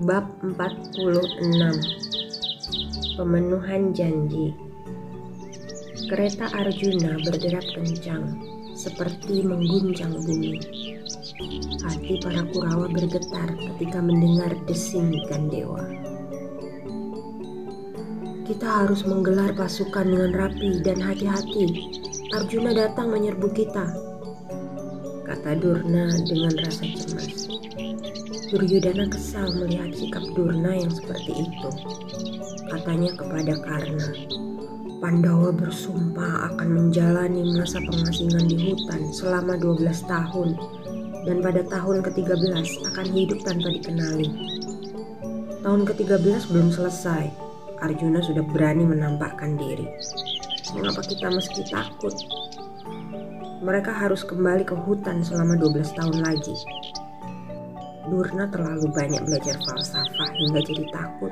Bab 46 Pemenuhan Janji Kereta Arjuna berderap kencang seperti mengguncang bumi. Hati para Kurawa bergetar ketika mendengar desing Gandewa. Kita harus menggelar pasukan dengan rapi dan hati-hati. Arjuna datang menyerbu kita, kata Durna dengan rasa cemas. Duryodhana kesal melihat sikap Durna yang seperti itu. Katanya kepada Karna, Pandawa bersumpah akan menjalani masa pengasingan di hutan selama 12 tahun dan pada tahun ke-13 akan hidup tanpa dikenali. Tahun ke-13 belum selesai, Arjuna sudah berani menampakkan diri. Mengapa kita meski takut? Mereka harus kembali ke hutan selama 12 tahun lagi. Durna terlalu banyak belajar falsafah hingga jadi takut.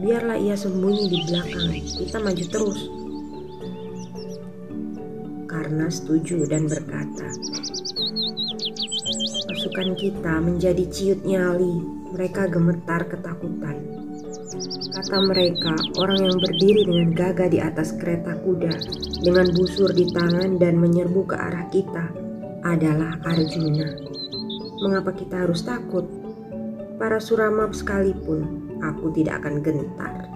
Biarlah ia sembunyi di belakang, kita maju terus. Karena setuju dan berkata, pasukan kita menjadi ciut nyali, mereka gemetar ketakutan. Kata mereka, orang yang berdiri dengan gagah di atas kereta kuda, dengan busur di tangan dan menyerbu ke arah kita, adalah Arjuna. Mengapa kita harus takut? Para suramap sekalipun, aku tidak akan gentar.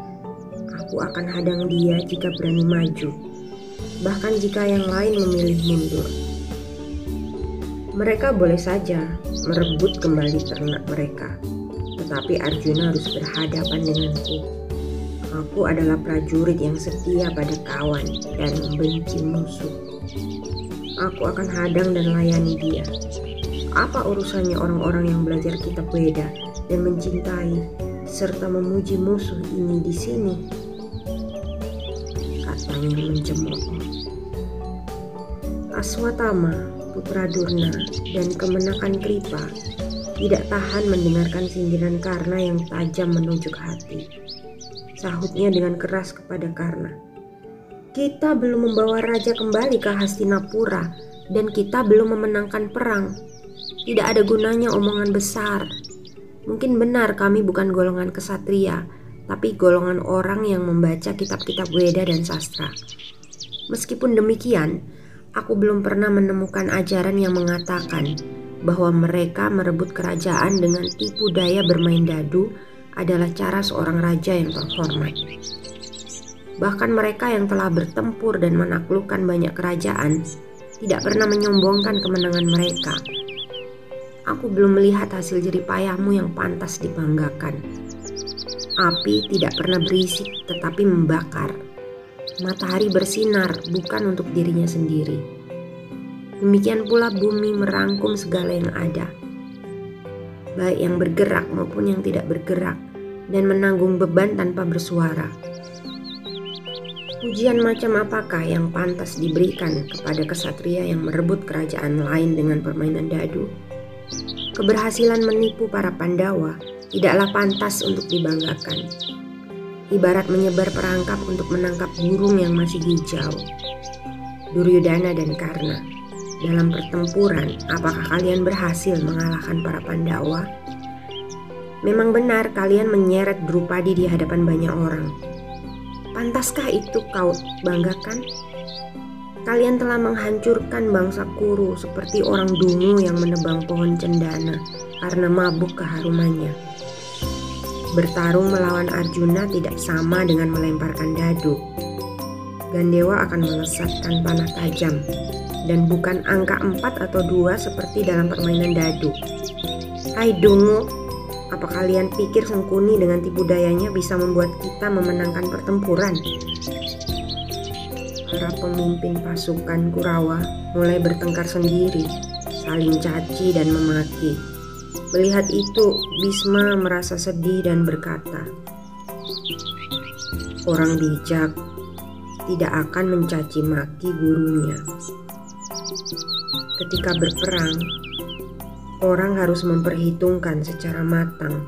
Aku akan hadang dia jika berani maju, bahkan jika yang lain memilih mundur. Mereka boleh saja merebut kembali ternak mereka, tetapi Arjuna harus berhadapan denganku. Aku adalah prajurit yang setia pada kawan dan membenci musuh. Aku akan hadang dan layani dia. Apa urusannya orang-orang yang belajar kitab Weda dan mencintai serta memuji musuh ini di sini? Katanya mencemooh. Aswatama, putra Durna, dan kemenakan Kripa tidak tahan mendengarkan sindiran Karna yang tajam menunjuk hati. Sahutnya dengan keras kepada Karna. Kita belum membawa raja kembali ke Hastinapura dan kita belum memenangkan perang. Tidak ada gunanya omongan besar. Mungkin benar kami bukan golongan kesatria, tapi golongan orang yang membaca kitab-kitab Weda dan sastra. Meskipun demikian, aku belum pernah menemukan ajaran yang mengatakan bahwa mereka merebut kerajaan dengan tipu daya bermain dadu adalah cara seorang raja yang terhormat. Bahkan mereka yang telah bertempur dan menaklukkan banyak kerajaan tidak pernah menyombongkan kemenangan mereka aku belum melihat hasil jerih payahmu yang pantas dibanggakan. Api tidak pernah berisik tetapi membakar. Matahari bersinar bukan untuk dirinya sendiri. Demikian pula bumi merangkum segala yang ada. Baik yang bergerak maupun yang tidak bergerak dan menanggung beban tanpa bersuara. Pujian macam apakah yang pantas diberikan kepada kesatria yang merebut kerajaan lain dengan permainan dadu? Keberhasilan menipu para Pandawa tidaklah pantas untuk dibanggakan. Ibarat menyebar perangkap untuk menangkap burung yang masih hijau. Duryodhana dan Karna, dalam pertempuran, apakah kalian berhasil mengalahkan para Pandawa? Memang benar kalian menyeret Drupadi di hadapan banyak orang. Pantaskah itu kau banggakan? Kalian telah menghancurkan bangsa Kuru seperti orang dungu yang menebang pohon cendana karena mabuk keharumannya. Bertarung melawan Arjuna tidak sama dengan melemparkan dadu. Gandewa akan melesatkan panah tajam, dan bukan angka 4 atau 2 seperti dalam permainan dadu. Hai dungu, apa kalian pikir Sengkuni dengan tipu dayanya bisa membuat kita memenangkan pertempuran? Para pemimpin pasukan Kurawa mulai bertengkar sendiri, saling caci dan memaki. Melihat itu, Bisma merasa sedih dan berkata, Orang bijak tidak akan mencaci maki gurunya. Ketika berperang, orang harus memperhitungkan secara matang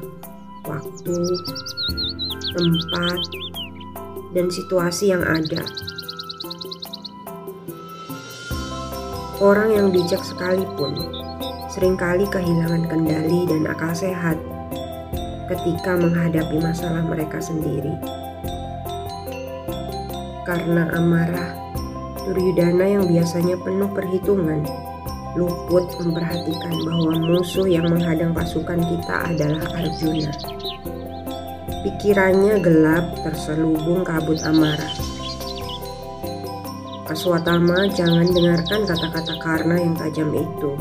waktu, tempat, dan situasi yang ada. Orang yang bijak sekalipun sering kali kehilangan kendali dan akal sehat ketika menghadapi masalah mereka sendiri karena amarah. Duryudana yang biasanya penuh perhitungan luput memperhatikan bahwa musuh yang menghadang pasukan kita adalah Arjuna. Pikirannya gelap terselubung kabut amarah. Kaswatama jangan dengarkan kata-kata karena yang tajam itu.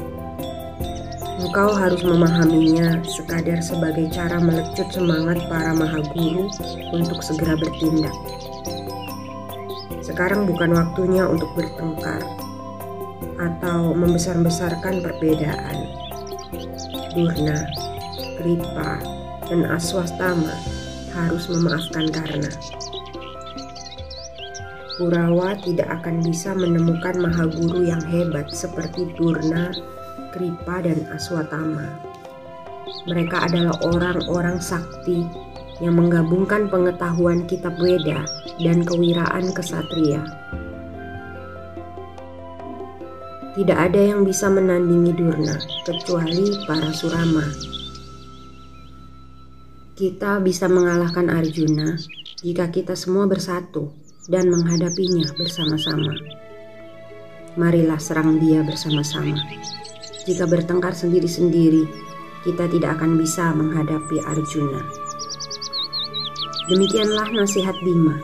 Engkau harus memahaminya sekadar sebagai cara melecut semangat para mahaguru untuk segera bertindak. Sekarang bukan waktunya untuk bertengkar atau membesar-besarkan perbedaan. Durna, Kripa, dan Aswastama harus memaafkan karena Kurawa tidak akan bisa menemukan mahaguru yang hebat seperti Durna, Kripa, dan Aswatama. Mereka adalah orang-orang sakti yang menggabungkan pengetahuan kitab Weda dan kewiraan kesatria. Tidak ada yang bisa menandingi Durna kecuali para Surama. Kita bisa mengalahkan Arjuna jika kita semua bersatu dan menghadapinya bersama-sama. Marilah serang dia bersama-sama. Jika bertengkar sendiri-sendiri, kita tidak akan bisa menghadapi Arjuna. Demikianlah nasihat Bima.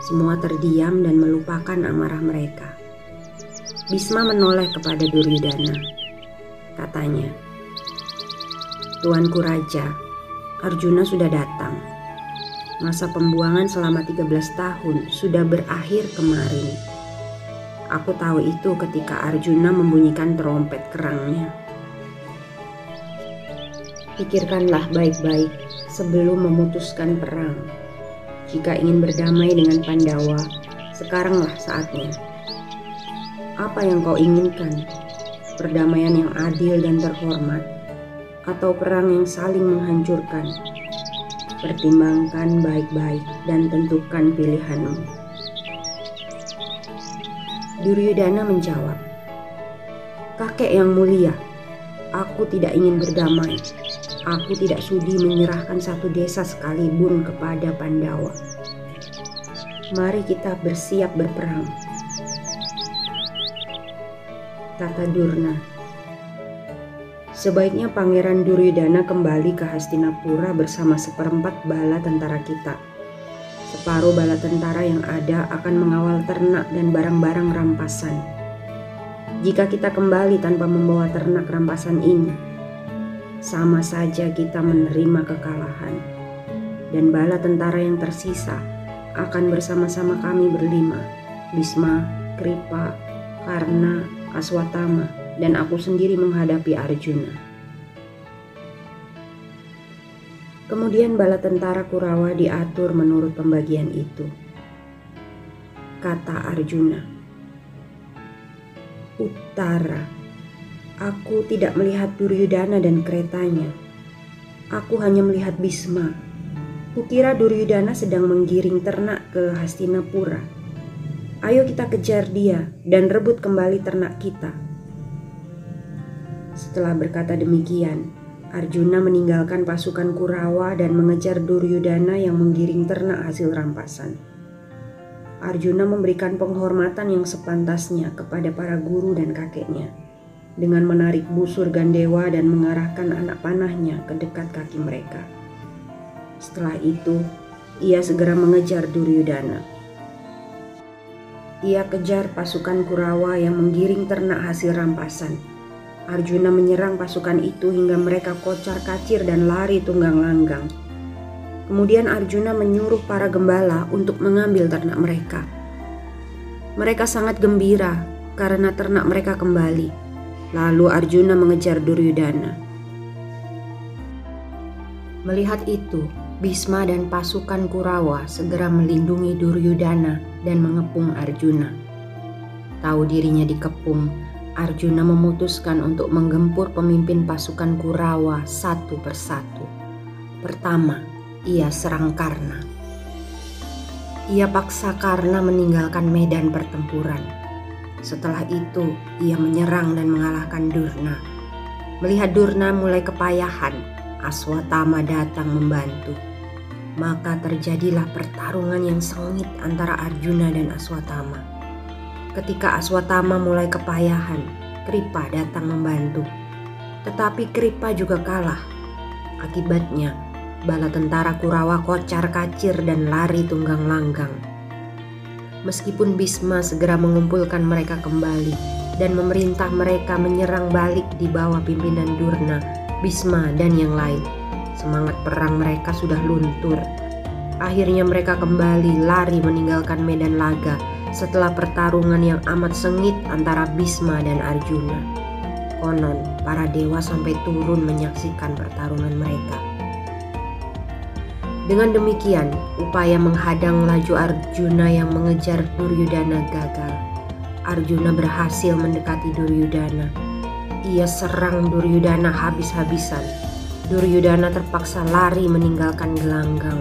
Semua terdiam dan melupakan amarah mereka. Bisma menoleh kepada Duryudana. Katanya, Tuanku Raja, Arjuna sudah datang. Masa pembuangan selama 13 tahun sudah berakhir kemarin. Aku tahu itu ketika Arjuna membunyikan trompet kerangnya. Pikirkanlah baik-baik sebelum memutuskan perang. Jika ingin berdamai dengan Pandawa, sekaranglah saatnya. Apa yang kau inginkan? Perdamaian yang adil dan terhormat, atau perang yang saling menghancurkan? Pertimbangkan baik-baik dan tentukan pilihanmu. Duryudana menjawab, Kakek yang mulia, aku tidak ingin berdamai. Aku tidak sudi menyerahkan satu desa sekalipun kepada Pandawa. Mari kita bersiap berperang. Tata Durna Sebaiknya Pangeran Duryudana kembali ke Hastinapura bersama seperempat bala tentara kita. Separuh bala tentara yang ada akan mengawal ternak dan barang-barang rampasan. Jika kita kembali tanpa membawa ternak rampasan ini, sama saja kita menerima kekalahan. Dan bala tentara yang tersisa akan bersama-sama kami berlima, Bisma, Kripa, Karna, Aswatama, dan aku sendiri menghadapi Arjuna. Kemudian bala tentara Kurawa diatur menurut pembagian itu. Kata Arjuna, Utara Aku tidak melihat Duryudana dan keretanya. Aku hanya melihat Bisma. Kukira Duryudana sedang menggiring ternak ke Hastinapura. Ayo kita kejar dia dan rebut kembali ternak kita. Setelah berkata demikian, Arjuna meninggalkan pasukan Kurawa dan mengejar Duryudana yang menggiring ternak hasil rampasan. Arjuna memberikan penghormatan yang sepantasnya kepada para guru dan kakeknya dengan menarik busur Gandewa dan mengarahkan anak panahnya ke dekat kaki mereka. Setelah itu, ia segera mengejar Duryudana. Ia kejar pasukan Kurawa yang menggiring ternak hasil rampasan. Arjuna menyerang pasukan itu hingga mereka kocar kacir dan lari tunggang langgang. Kemudian Arjuna menyuruh para gembala untuk mengambil ternak mereka. Mereka sangat gembira karena ternak mereka kembali. Lalu Arjuna mengejar Duryudana. Melihat itu, Bisma dan pasukan Kurawa segera melindungi Duryudana dan mengepung Arjuna. Tahu dirinya dikepung, Arjuna memutuskan untuk menggempur pemimpin pasukan Kurawa satu persatu. Pertama, ia serang Karna. Ia paksa Karna meninggalkan medan pertempuran. Setelah itu, ia menyerang dan mengalahkan Durna. Melihat Durna mulai kepayahan, Aswatama datang membantu maka terjadilah pertarungan yang sengit antara Arjuna dan Aswatama. Ketika Aswatama mulai kepayahan, Kripa datang membantu. Tetapi Kripa juga kalah. Akibatnya, bala tentara Kurawa kocar kacir dan lari tunggang langgang. Meskipun Bisma segera mengumpulkan mereka kembali dan memerintah mereka menyerang balik di bawah pimpinan Durna, Bisma, dan yang lain Semangat perang mereka sudah luntur. Akhirnya mereka kembali lari meninggalkan medan laga setelah pertarungan yang amat sengit antara Bisma dan Arjuna. Konon, para dewa sampai turun menyaksikan pertarungan mereka. Dengan demikian, upaya menghadang laju Arjuna yang mengejar Duryudana gagal. Arjuna berhasil mendekati Duryudana. Ia serang Duryudana habis-habisan Duryudana terpaksa lari meninggalkan gelanggang.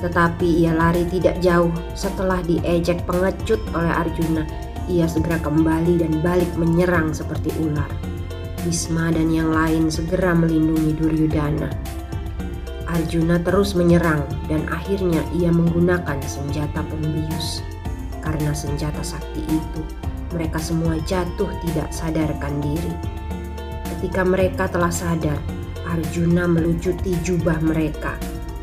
Tetapi ia lari tidak jauh setelah diejek pengecut oleh Arjuna. Ia segera kembali dan balik menyerang seperti ular. Bisma dan yang lain segera melindungi Duryudana. Arjuna terus menyerang dan akhirnya ia menggunakan senjata pembius. Karena senjata sakti itu, mereka semua jatuh tidak sadarkan diri. Ketika mereka telah sadar, Arjuna melucuti jubah mereka.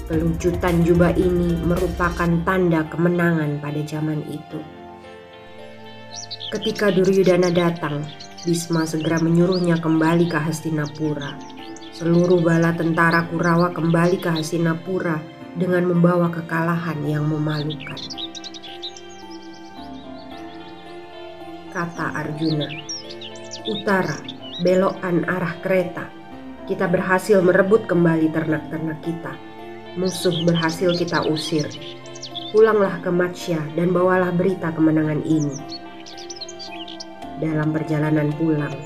Pelucutan jubah ini merupakan tanda kemenangan pada zaman itu. Ketika Duryudana datang, Bisma segera menyuruhnya kembali ke Hastinapura. Seluruh bala tentara Kurawa kembali ke Hastinapura dengan membawa kekalahan yang memalukan. Kata Arjuna, "Utara, belokan arah kereta." kita berhasil merebut kembali ternak-ternak kita. Musuh berhasil kita usir. Pulanglah ke Matsya dan bawalah berita kemenangan ini. Dalam perjalanan pulang,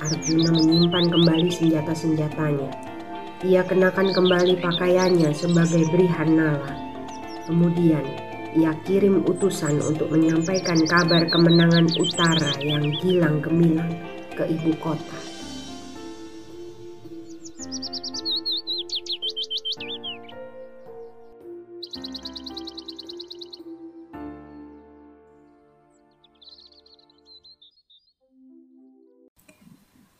Arjuna menyimpan kembali senjata-senjatanya. Ia kenakan kembali pakaiannya sebagai Brihanala. Kemudian, ia kirim utusan untuk menyampaikan kabar kemenangan utara yang hilang gemilang ke ibu kota.